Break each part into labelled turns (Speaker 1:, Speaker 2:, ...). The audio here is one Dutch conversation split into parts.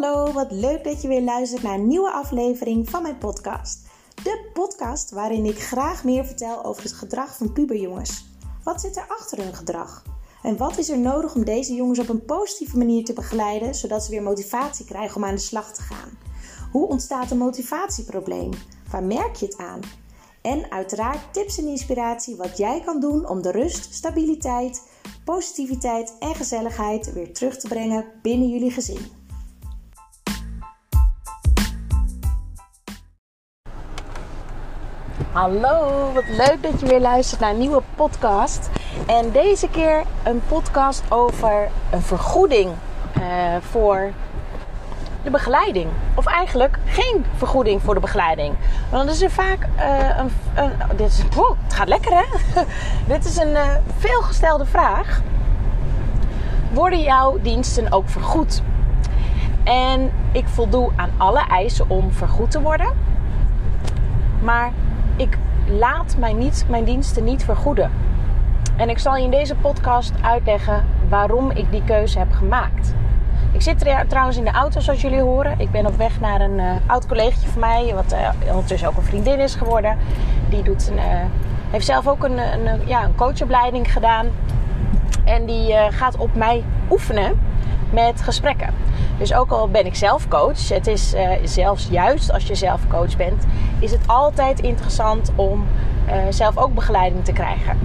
Speaker 1: Hallo, wat leuk dat je weer luistert naar een nieuwe aflevering van mijn podcast. De podcast waarin ik graag meer vertel over het gedrag van puberjongens. Wat zit er achter hun gedrag? En wat is er nodig om deze jongens op een positieve manier te begeleiden, zodat ze weer motivatie krijgen om aan de slag te gaan? Hoe ontstaat een motivatieprobleem? Waar merk je het aan? En uiteraard tips en inspiratie wat jij kan doen om de rust, stabiliteit, positiviteit en gezelligheid weer terug te brengen binnen jullie gezin. Hallo, wat leuk dat je weer luistert naar een nieuwe podcast. En deze keer een podcast over een vergoeding uh, voor de begeleiding. Of eigenlijk geen vergoeding voor de begeleiding. Want is er vaak uh, een, een. dit is, oh, het gaat lekker hè? dit is een uh, veelgestelde vraag. Worden jouw diensten ook vergoed? En ik voldoe aan alle eisen om vergoed te worden. Maar ik laat mijn, niet, mijn diensten niet vergoeden. En ik zal je in deze podcast uitleggen waarom ik die keuze heb gemaakt. Ik zit trouwens in de auto, zoals jullie horen. Ik ben op weg naar een uh, oud collegaatje van mij, wat uh, ondertussen ook een vriendin is geworden. Die doet een, uh, heeft zelf ook een, een, ja, een coachopleiding gedaan. En die gaat op mij oefenen met gesprekken. Dus ook al ben ik zelf coach, het is zelfs juist als je zelf coach bent, is het altijd interessant om zelf ook begeleiding te krijgen.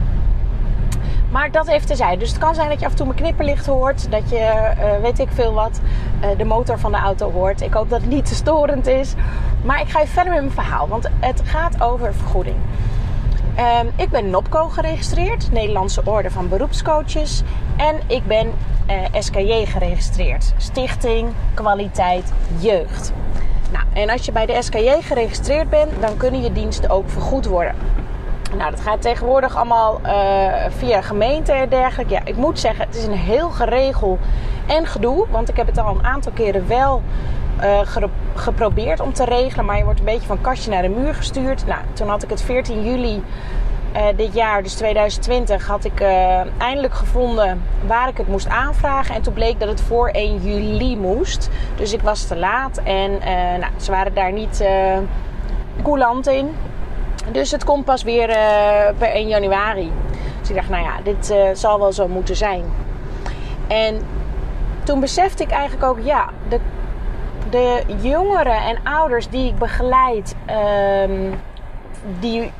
Speaker 1: Maar dat heeft terzijde. Dus het kan zijn dat je af en toe mijn knipperlicht hoort. Dat je, uh, weet ik veel wat, uh, de motor van de auto hoort. Ik hoop dat het niet te storend is. Maar ik ga even verder met mijn verhaal. Want het gaat over vergoeding. Uh, ik ben NOPCO geregistreerd. Nederlandse Orde van Beroepscoaches. En ik ben eh, SKJ geregistreerd. Stichting Kwaliteit Jeugd. Nou, en als je bij de SKJ geregistreerd bent, dan kunnen je diensten ook vergoed worden. Nou, dat gaat tegenwoordig allemaal uh, via gemeente en dergelijke. Ja, ik moet zeggen, het is een heel geregel en gedoe. Want ik heb het al een aantal keren wel uh, geprobeerd om te regelen. Maar je wordt een beetje van kastje naar de muur gestuurd. Nou, toen had ik het 14 juli uh, dit jaar, dus 2020, had ik eindelijk gevonden waar ik het moest aanvragen. En toen bleek dat het voor 1 juli moest. Dus ik was te laat en nou, ze waren daar niet coulant in. Dus het komt pas weer per 1 januari. Dus ik dacht, nou ja, dit zal wel zo moeten zijn. En toen besefte ik eigenlijk ook, ja, de, de jongeren en ouders die ik begeleid, um, die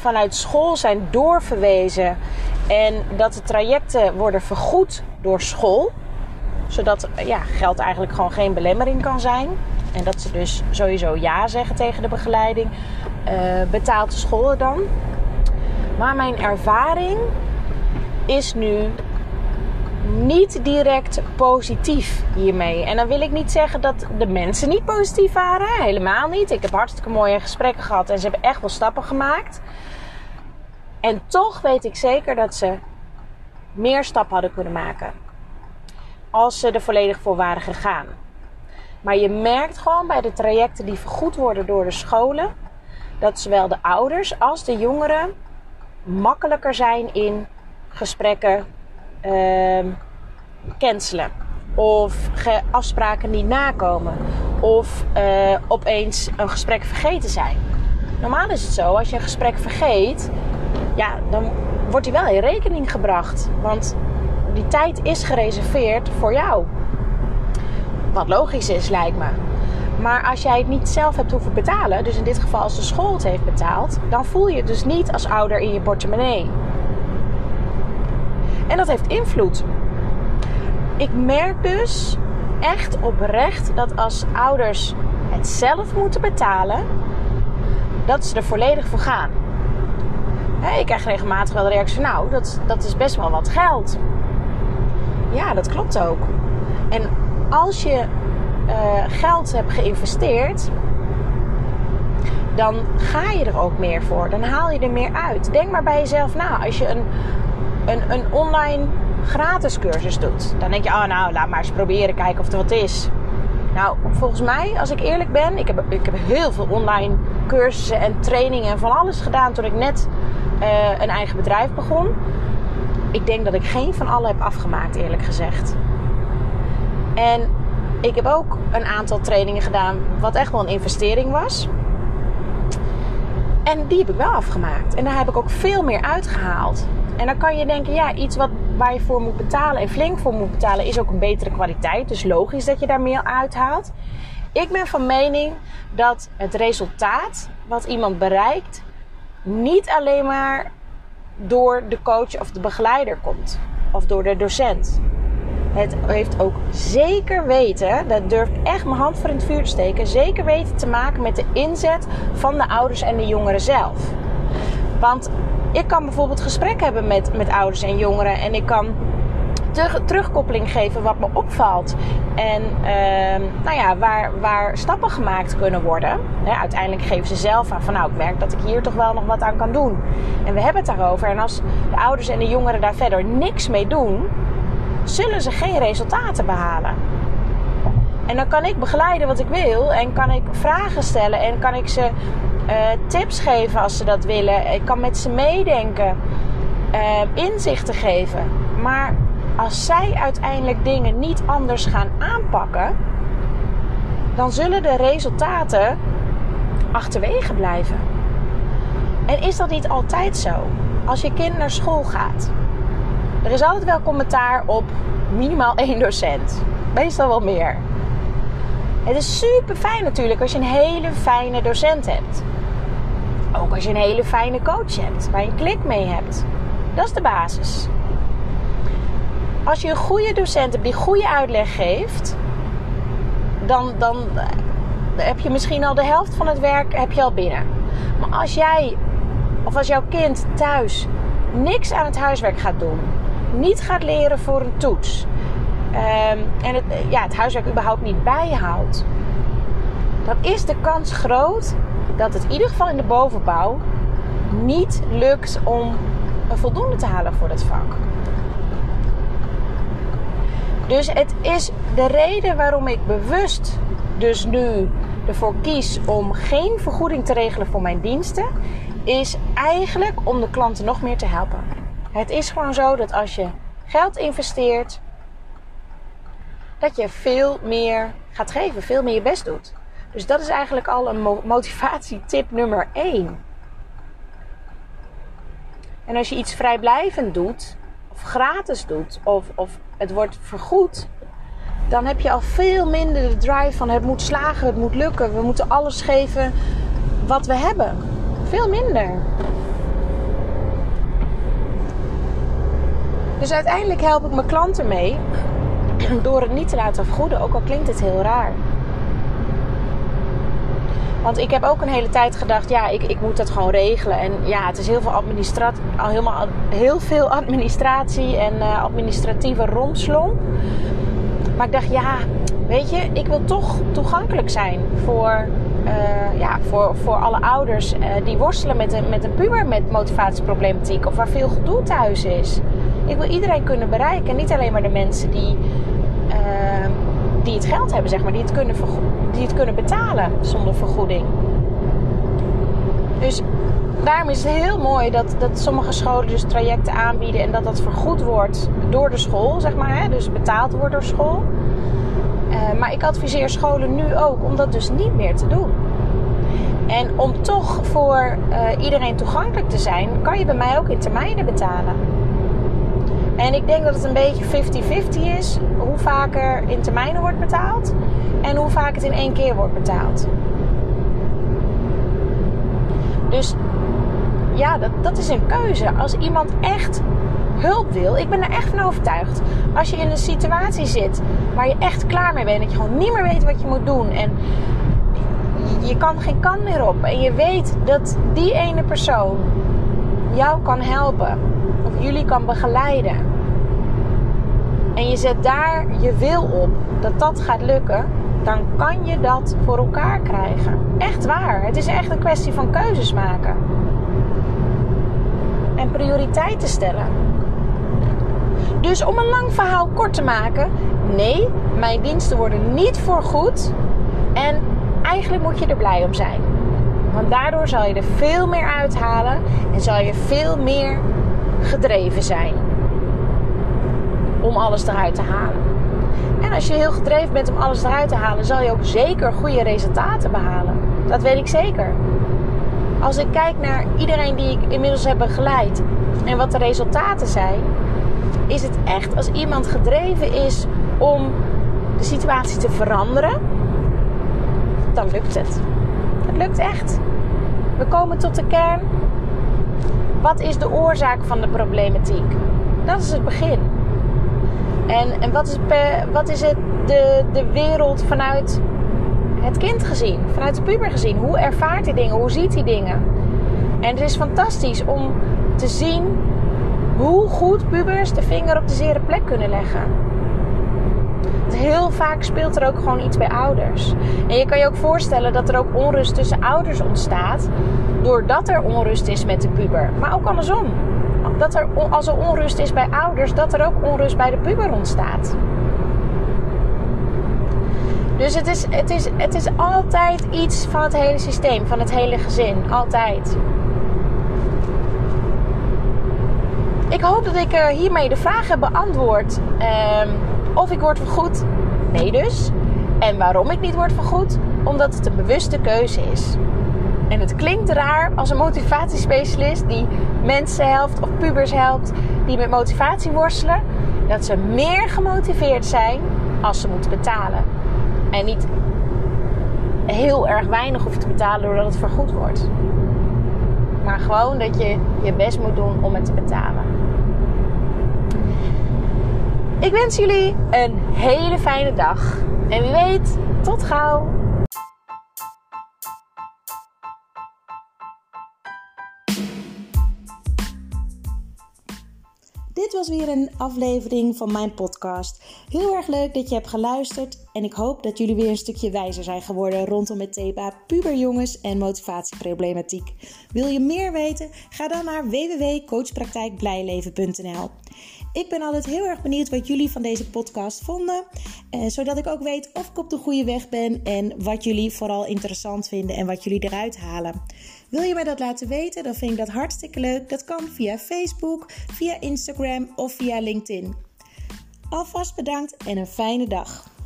Speaker 1: vanuit school zijn doorverwezen en dat de trajecten worden vergoed door school, zodat ja, geld eigenlijk gewoon geen belemmering kan zijn. En dat ze dus sowieso ja zeggen tegen de begeleiding. Uh, betaalt de school dan? Maar mijn ervaring is nu niet direct positief hiermee. En dan wil ik niet zeggen dat de mensen niet positief waren. Helemaal niet. Ik heb hartstikke mooie gesprekken gehad en ze hebben echt wel stappen gemaakt. En toch weet ik zeker dat ze meer stappen hadden kunnen maken. Als ze er volledig voor waren gegaan. Maar je merkt gewoon bij de trajecten die vergoed worden door de scholen dat zowel de ouders als de jongeren makkelijker zijn in gesprekken uh, cancelen. Of afspraken niet nakomen. Of uh, opeens een gesprek vergeten zijn. Normaal is het zo, als je een gesprek vergeet, ja, dan wordt die wel in rekening gebracht. Want die tijd is gereserveerd voor jou. Wat logisch is, lijkt me. Maar als jij het niet zelf hebt hoeven betalen, dus in dit geval als de school het heeft betaald, dan voel je het dus niet als ouder in je portemonnee. En dat heeft invloed. Ik merk dus echt oprecht dat als ouders het zelf moeten betalen, dat ze er volledig voor gaan. Ik krijg regelmatig wel de reactie: Nou, dat, dat is best wel wat geld. Ja, dat klopt ook. En als je uh, geld hebt geïnvesteerd, dan ga je er ook meer voor. Dan haal je er meer uit. Denk maar bij jezelf na. Als je een, een, een online gratis cursus doet, dan denk je: oh, nou, laat maar eens proberen, kijken of er wat is. Nou, volgens mij, als ik eerlijk ben, ik heb, ik heb heel veel online cursussen en trainingen en van alles gedaan toen ik net uh, een eigen bedrijf begon. Ik denk dat ik geen van alle heb afgemaakt, eerlijk gezegd. En ik heb ook een aantal trainingen gedaan, wat echt wel een investering was. En die heb ik wel afgemaakt. En daar heb ik ook veel meer uitgehaald. En dan kan je denken, ja, iets wat, waar je voor moet betalen en flink voor moet betalen, is ook een betere kwaliteit. Dus logisch dat je daar meer uithaalt. Ik ben van mening dat het resultaat wat iemand bereikt, niet alleen maar door de coach of de begeleider komt. Of door de docent. Het heeft ook zeker weten, dat durf echt mijn hand voor in het vuur te steken, zeker weten te maken met de inzet van de ouders en de jongeren zelf. Want ik kan bijvoorbeeld gesprek hebben met, met ouders en jongeren en ik kan terugkoppeling geven wat me opvalt. En uh, nou ja, waar, waar stappen gemaakt kunnen worden. uiteindelijk geven ze zelf aan van nou, ik merk dat ik hier toch wel nog wat aan kan doen. En we hebben het daarover. En als de ouders en de jongeren daar verder niks mee doen, zullen ze geen resultaten behalen. En dan kan ik begeleiden wat ik wil en kan ik vragen stellen en kan ik ze tips geven als ze dat willen. Ik kan met ze meedenken, uh, inzichten geven. Maar als zij uiteindelijk dingen niet anders gaan aanpakken, dan zullen de resultaten achterwege blijven. En is dat niet altijd zo? Als je kind naar school gaat, er is altijd wel commentaar op minimaal één docent. Meestal wel meer. Het is super fijn natuurlijk als je een hele fijne docent hebt. Ook als je een hele fijne coach hebt, waar je klik mee hebt. Dat is de basis. Als je een goede docent hebt die goede uitleg geeft, dan, dan heb je misschien al de helft van het werk heb je al binnen. Maar als jij of als jouw kind thuis niks aan het huiswerk gaat doen, niet gaat leren voor een toets. Ehm, en het, ja, het huiswerk überhaupt niet bijhoudt. Dan is de kans groot dat het in ieder geval in de bovenbouw niet lukt om een voldoende te halen voor dat vak. Dus het is de reden waarom ik bewust dus nu ervoor kies om geen vergoeding te regelen voor mijn diensten, is eigenlijk om de klanten nog meer te helpen. Het is gewoon zo dat als je geld investeert, dat je veel meer gaat geven, veel meer je best doet. Dus dat is eigenlijk al een motivatietip nummer 1. En als je iets vrijblijvend doet, of gratis doet, of, of het wordt vergoed, dan heb je al veel minder de drive van het moet slagen, het moet lukken, we moeten alles geven wat we hebben. Veel minder. Dus uiteindelijk help ik mijn klanten mee door het niet te laten vergoeden, ook al klinkt het heel raar. Want ik heb ook een hele tijd gedacht, ja, ik, ik moet dat gewoon regelen. En ja, het is heel veel, administratie, al helemaal, heel veel administratie en uh, administratieve romslomp. Maar ik dacht, ja, weet je, ik wil toch toegankelijk zijn voor, uh, ja, voor, voor alle ouders uh, die worstelen met een, met een puber met motivatieproblematiek of waar veel gedoe thuis is. Ik wil iedereen kunnen bereiken. En niet alleen maar de mensen die, die het geld hebben, zeg maar, die het, kunnen die het kunnen betalen zonder vergoeding. Dus daarom is het heel mooi dat, dat sommige scholen dus trajecten aanbieden en dat dat vergoed wordt door de school, zeg maar. Hè? Dus betaald wordt door school. Uh, maar ik adviseer scholen nu ook om dat dus niet meer te doen. En om toch voor uh, iedereen toegankelijk te zijn, kan je bij mij ook in termijnen betalen. En ik denk dat het een beetje 50-50 is hoe vaak er in termijnen wordt betaald en hoe vaak het in één keer wordt betaald. Dus ja, dat, dat is een keuze. Als iemand echt hulp wil, ik ben er echt van overtuigd. Als je in een situatie zit waar je echt klaar mee bent, dat je gewoon niet meer weet wat je moet doen en je kan geen kant meer op en je weet dat die ene persoon jou kan helpen of jullie kan begeleiden. En je zet daar je wil op dat dat gaat lukken, dan kan je dat voor elkaar krijgen. Echt waar. Het is echt een kwestie van keuzes maken. En prioriteiten stellen. Dus om een lang verhaal kort te maken, nee, mijn diensten worden niet voorgoed. En eigenlijk moet je er blij om zijn. Want daardoor zal je er veel meer uithalen en zal je veel meer gedreven zijn om alles eruit te halen. En als je heel gedreven bent om alles eruit te halen, zal je ook zeker goede resultaten behalen. Dat weet ik zeker. Als ik kijk naar iedereen die ik inmiddels heb begeleid en wat de resultaten zijn, is het echt als iemand gedreven is om de situatie te veranderen, dan lukt het. Lukt echt. We komen tot de kern. Wat is de oorzaak van de problematiek? Dat is het begin. En, en wat is, wat is het, de, de wereld vanuit het kind gezien, vanuit de puber gezien? Hoe ervaart hij dingen? Hoe ziet hij dingen? En het is fantastisch om te zien hoe goed pubers de vinger op de zere plek kunnen leggen. Heel vaak speelt er ook gewoon iets bij ouders. En je kan je ook voorstellen dat er ook onrust tussen ouders ontstaat. Doordat er onrust is met de puber. Maar ook andersom. Dat er, als er onrust is bij ouders, dat er ook onrust bij de puber ontstaat. Dus het is, het, is, het is altijd iets van het hele systeem, van het hele gezin. Altijd. Ik hoop dat ik hiermee de vraag heb beantwoord. Um, of ik word vergoed? Nee dus. En waarom ik niet word vergoed? Omdat het een bewuste keuze is. En het klinkt raar als een motivatiespecialist die mensen helpt of pubers helpt die met motivatie worstelen, dat ze meer gemotiveerd zijn als ze moeten betalen. En niet heel erg weinig hoeven te betalen doordat het vergoed wordt. Maar gewoon dat je je best moet doen om het te betalen. Ik wens jullie een hele fijne dag. En wie weet, tot gauw. Dit was weer een aflevering van mijn podcast. Heel erg leuk dat je hebt geluisterd en ik hoop dat jullie weer een stukje wijzer zijn geworden rondom het thema puberjongens en motivatieproblematiek. Wil je meer weten? Ga dan naar www.coachpraktijkblijleven.nl. Ik ben altijd heel erg benieuwd wat jullie van deze podcast vonden, eh, zodat ik ook weet of ik op de goede weg ben en wat jullie vooral interessant vinden en wat jullie eruit halen. Wil je mij dat laten weten? Dan vind ik dat hartstikke leuk. Dat kan via Facebook, via Instagram of via LinkedIn. Alvast bedankt en een fijne dag.